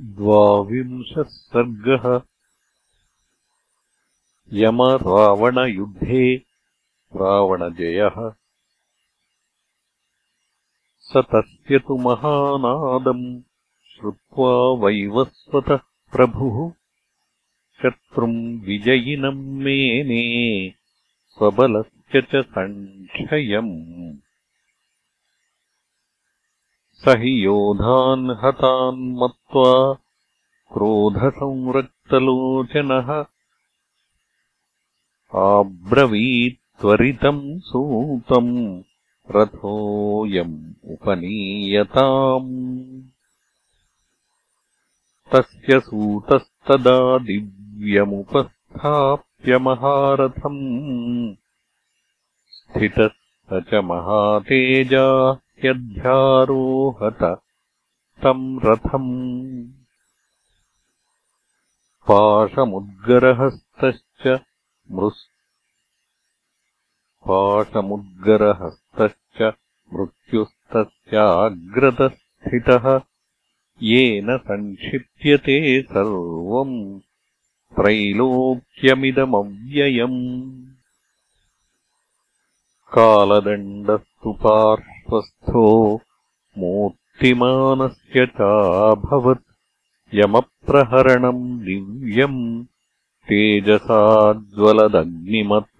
द्वाविंशः सर्गः यमरावणयुद्धे रावणजयः। स तस्य तु महानादम् श्रुत्वा वैवस्वतः प्रभुः। शत्रुम् विजयिनम् मेने स्वबलस्य च सङ्क्षयम् स हि योधान् हतान् मत्वा क्रोधसंरक्तलोचनः आब्रवीत्त्वरितम् सूतम् रथोऽयम् उपनीयताम्। तस्य सूतस्तदा दिव्यमुपस्थाप्य महारथम्। स्थितः स च महातेजा ह्यध्यारोहत तम् रथम्। पाशमुद्गरहस्तश्च मृस् पाशमुद्गरहस्तश्च मृत्युस्तस्याग्रतस्थितः। येन सङ्क्षिप्यते सर्वम् त्रैलोक्यमिदमव्ययम्। कालदण्डस्तु पार्श्वस्थो मूर्तिमानस्य चाभवत् यमप्रहरणम् दिव्यम् तेजसाज्वलदग्निमत्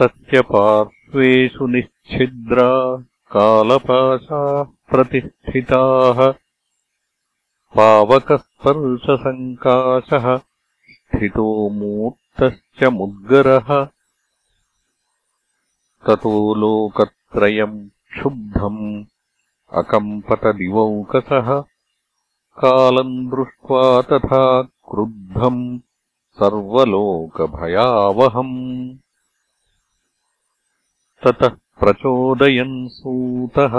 तस्य पार्श्वेषु निश्छिद्रा कालपाशाः प्रतिष्ठिताः पावकस्पर्शसङ्काशः स्थितो मूर्तश्च मुद्गरः ततो लोकत्रयम् क्षुब्धम् अकम्पतदिवौकसः कालम् दृष्ट्वा तथा क्रुद्धम् सर्वलोकभयावहम्। ततः प्रचोदयन् सूतः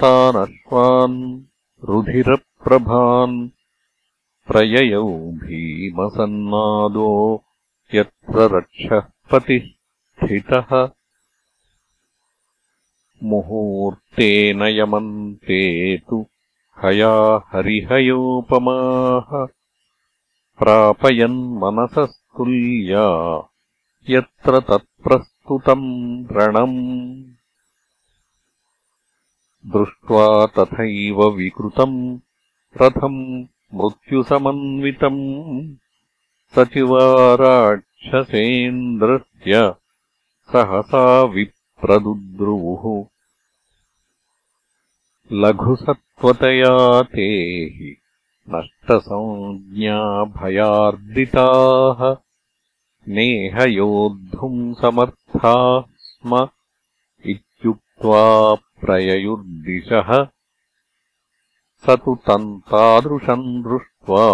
तानश्वान् रुधिरप्रभान् प्रययौ भीमसन्नादो यत्र रक्षः पतिः स्थितः मुहूर्तेन यमन्ते तु हया हरिहयोपमाः प्रापयन्मनसस्तुल्या यत्र तत्प्रस्तुतम् रणम् दृष्ट्वा तथैव विकृतम् रथम् मृत्युसमन्वितम्। सचिवाराक्षसेन्द्रस्य सहसा विप्रदुद्रुवुः लघुसत्त्वतया ते हि नष्टसंज्ञाभयार्दिताः नेहयोद्धुम् समर्थाः स्म इत्युक्त्वा प्रययुर्दिशः। स तु तम् तादृशम् दृष्ट्वा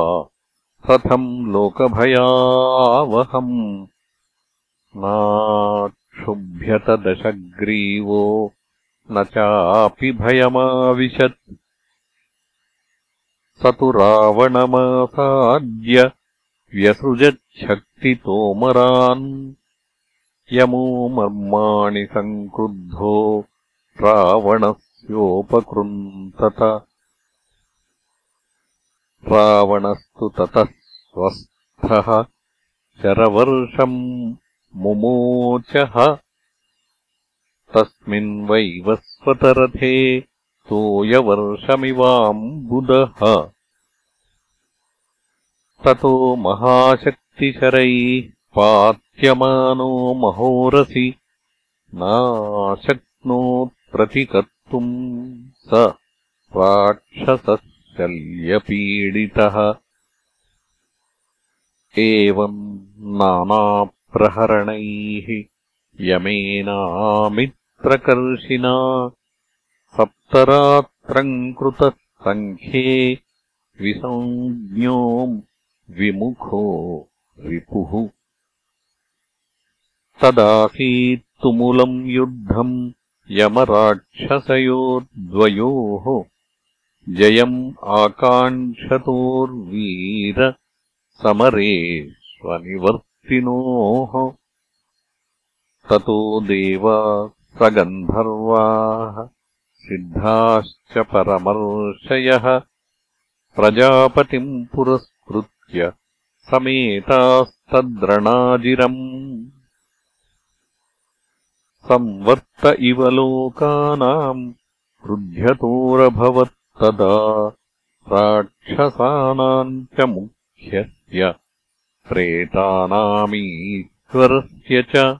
रथम् लोकभयावहम् नाक्षुभ्यतदशग्रीवो न चापि भयमाविशत्। स तु रावणमासाद्य व्यसृजच्छक्तितोमरान्। यमो मर्माणि सङ्क्रुद्धो रावणस्योपकृन्तत। रावणस्तु ततः स्वस्थः शरवर्षम् मुमोचः। तस्मिन्वैवस्वतरथे तोयवर्षमिवाम्बुदः ततो महाशक्तिशरैः पात्यमानो महोरसि नाशक्नोत्प्रतिकर्तुम् स राक्षसः शल्यपीडितः एवम् नानाप्रहरणैः यमेनामित् प्रकर्षिणा सप्तरात्रम् कृतः सङ्ख्ये विसञ्ज्ञो विमुखो रिपुः तदासीत्तुमुलम् युद्धम् यमराक्षसयोर्द्वयोः। जयम् आकाङ्क्षतोर्वीर समरे ततो देवा सगन्धर्वाः सिद्धाश्च परमर्षयः। प्रजापतिम् पुरस्कृत्य समेतास्तद्रणाजिरम्। संवर्त इव लोकानाम् क्रुध्यतोरभवत्तदा राक्षसानाम् च मुख्यस्य प्रेतानामीश्वरस्य च।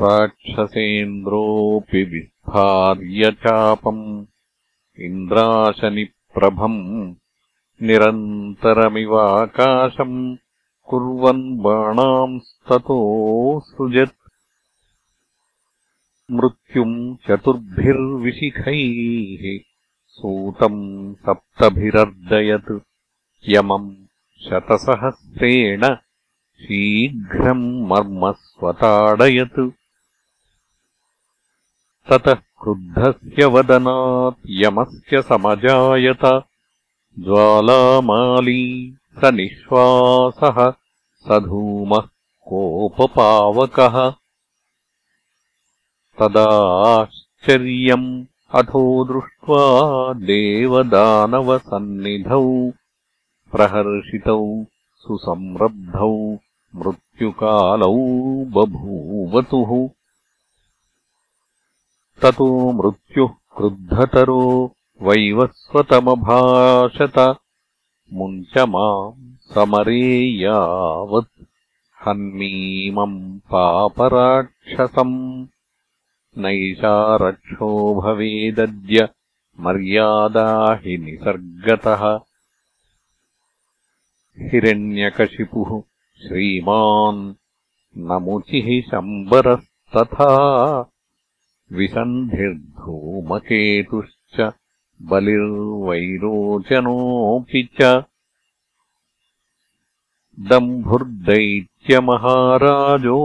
राक्षसेन्द्रोऽपि विस्फार्य चापम् इन्द्राशनिप्रभम् निरन्तरमिवाकाशम् कुर्वन् बाणांस्ततोऽसृजत् मृत्युम् चतुर्भिर्विशिखैः सूतम् सप्तभिरर्दयत् यमम् शतसहस्रेण शीघ्रम् मर्मस्वताडयत्। ततः क्रुद्धस्य वदनात् यमस्य समजायत। ज्वालामाली स निःश्वासः स धूमः कोपपावकः। तदाश्चर्यम् अथो दृष्ट्वा देवदानवसन्निधौ प्रहर्षितौ सुसंरब्धौ मृत्युकालौ बभूवतुः। ततो मृत्युः क्रुद्धतरो वैवस्वतमभाषत मुञ्च माम् समरे यावत् हन्मीमम् पापराक्षसम् नैषा रक्षो भवेदद्य मर्यादा हि निसर्गतः हिरण्यकशिपुः श्रीमान् नमुचिः शम्बरस्तथा विसन्धिर्धूमकेतुश्च बलिर्वैरोचनोऽपि च दम्भुर्दैत्यमहाराजो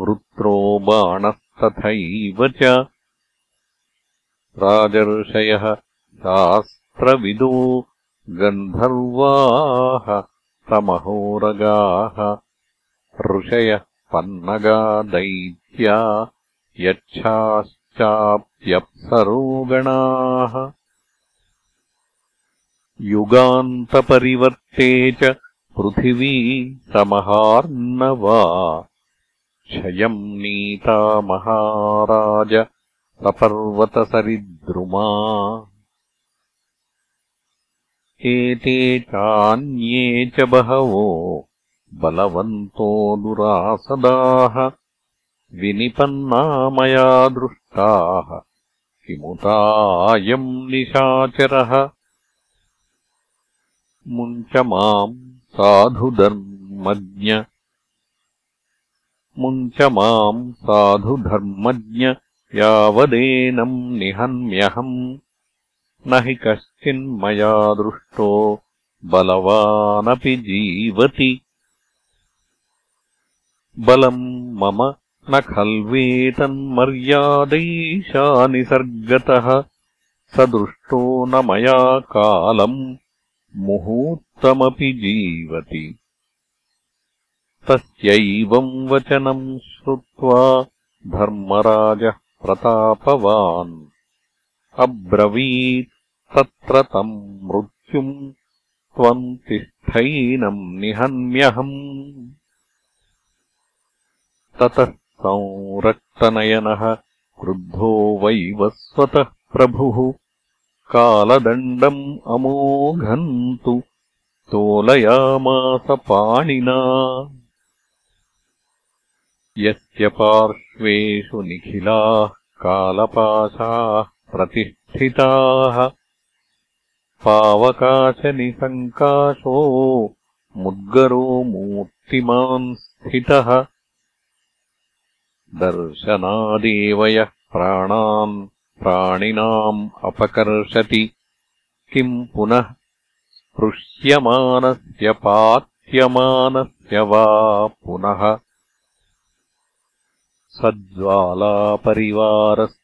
वृत्रो बाणस्तथैव च राजर्षयः शास्त्रविदो गन्धर्वाः समहोरगाः ऋषयः पन्नगा दैत्या यच्छाश्चाप्यप्सरोगणाः। युगान्तपरिवर्ते च पृथिवी समहार्नवा क्षयम् नीता महाराज सपर्वतसरिद्रुमा एते चान्ये च बहवो बलवन्तो दुरासदाः विनिपन्ना मया दृष्टाः किमुतायम् निशाचरः। मुञ्च माम् साधुधर्मज्ञ मुञ्च माम् साधुधर्मज्ञ यावदेनम् निहन्म्यहम् न हि कश्चिन्मया दृष्टो बलवानपि जीवति। बलम् मम न खल्वेतन्मर्यादैषा निसर्गतः। स दृष्टो न मया कालम् मुहूर्तमपि जीवति। तस्यैवम् वचनम् श्रुत्वा धर्मराजः प्रतापवान् अब्रवीत् तत्र तम् मृत्युम् त्वम् तिष्ठैनम् निहन्म्यहम्। ततः संरक्तनयनः क्रुद्धो वैवस्वतः प्रभुः। कालदण्डम् अमोघम् तु तोलयामास पाणिना। यस्य पार्श्वेषु निखिलाः कालपाशाः प्रतिष्ठिताः। पावकाशनिसङ्काशो मुद्गरो मूर्तिमान् स्थितः। दर्शनादेव यः प्राणान् प्राणिनाम् अपकर्षति। किम् पुनः स्पृश्यमानस्य पात्यमानस्य वा पुनः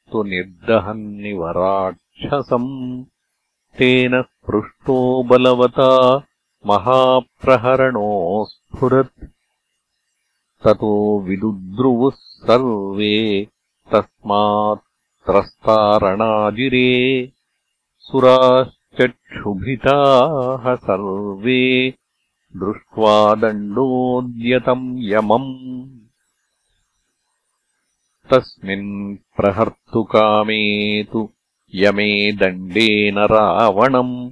सज्ज्वालापरिवारस्तु निर्दहन्निवराक्षसम् तेन स्पृष्टो बलवता महाप्रहरणोऽस्फुरत्। ततो विदुद्रुवुः सर्वे तस्मात् त्रस्तारणाजिरे। सुराश्च चक्षुभिताः सर्वे दृष्ट्वा दण्डोद्यतम् यमम् तस्मिन् प्रहर्तुकामे तु यमे दण्डेन रावणम्।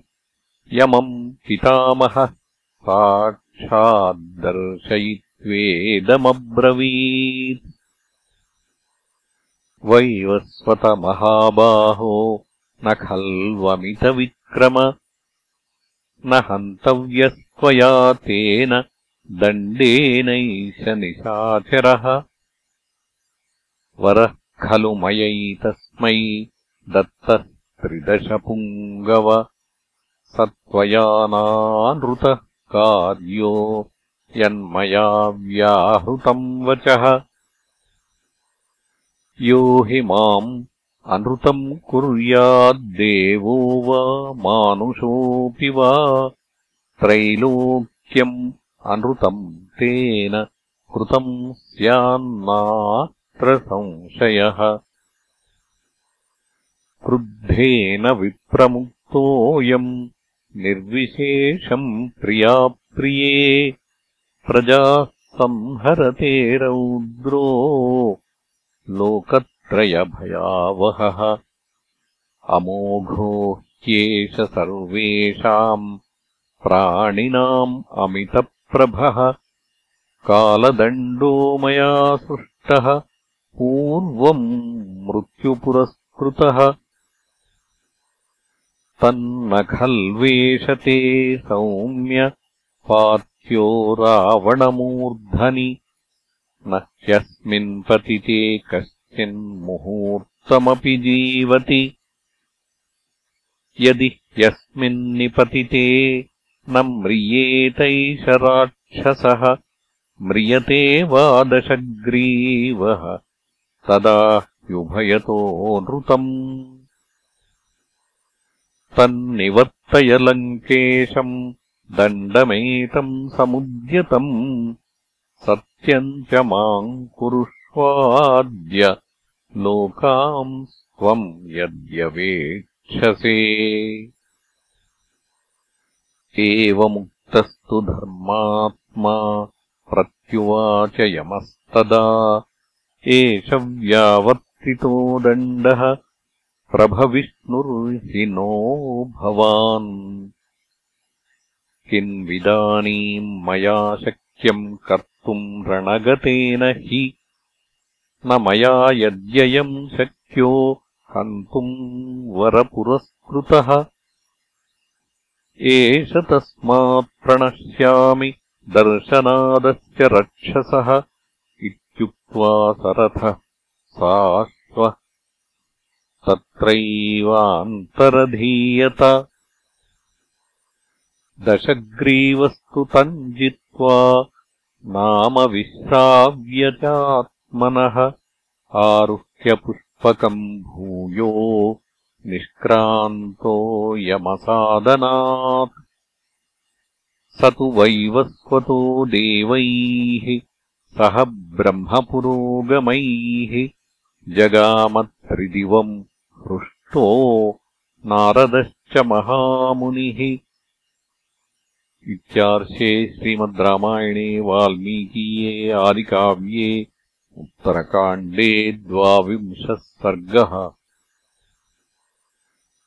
यमम् पितामहः। साक्षाद्दर्शयित्वेदमब्रवीत्। वैवस्वतमहाबाहो न खल्वमितविक्रम। न हन्तव्यस्त्वया तेन दण्डेनैष निशाचरः वरः खलु मयैतस्मै दत्तः त्रिदशपुङ्गव स त्वया नानृतः कार्यो यन्मया व्याहृतम् वचः। यो हि माम् अनृतम् कुर्याद्देवो वा मानुषोऽपि वा त्रैलोक्यम् अनृतम् तेन कृतम् स्यान्नात्र संशयः क्रुद्धेन विप्रमुक्तोऽयम् निर्विशेषम् प्रियाप्रिये प्रजाः संहरते रौद्रो लोकत्रयभयावहः। अमोघो ह्येष सर्वेषाम् प्राणिनाम् अमितप्रभः। कालदण्डो मया सृष्टः पूर्वम् मृत्युपुरस्कृतः तन्न खल्वेषते सौम्य पात्यो रावणमूर्धनि। न ह्यस्मिन्पतिते कश्चिन्मुहूर्तमपि जीवति। यदि ह्यस्मिन्निपतिते न म्रियेतैष राक्षसः म्रियते वा दशग्रीवः तदा ह्युभयतो नृतम्। तन्निवर्तय लङ्केशम् दण्डमेतम् समुद्यतम्। सत्यम् च माम् कुरुष्वाद्य लोकाम् त्वम् यद्यवेक्षसे। एवमुक्तस्तु धर्मात्मा प्रत्युवाच यमस्तदा एष व्यावर्तितो दण्डः प्रभविष्णुर्हि नो भवान्। किन्विदानीम् मया शक्यम् कर्तुम् रणगतेन हि न मया यद्ययम् शक्यो हन्तुम् वरपुरस्कृतः। एष तस्मात् प्रणश्यामि दर्शनादस्य रक्षसः इत्युक्त्वा सरथः साश्वः दशग्रीवस्तु तम् जित्वा नाम विश्राव्यचात्मनः आरुह्यपुष्पकम् भूयो निष्क्रान्तो यमसादनात् स तु वैवस्वतो देवैः सह ब्रह्मपुरोगमैः जगामत्रिदिवम् हृष्टो नारदश्च महामुनिः। इत्यार्षे श्रीमद् रामायणे वाल्मीकीये आदिकाव्ये उत्तरकाण्डे द्वाविंशः सर्गः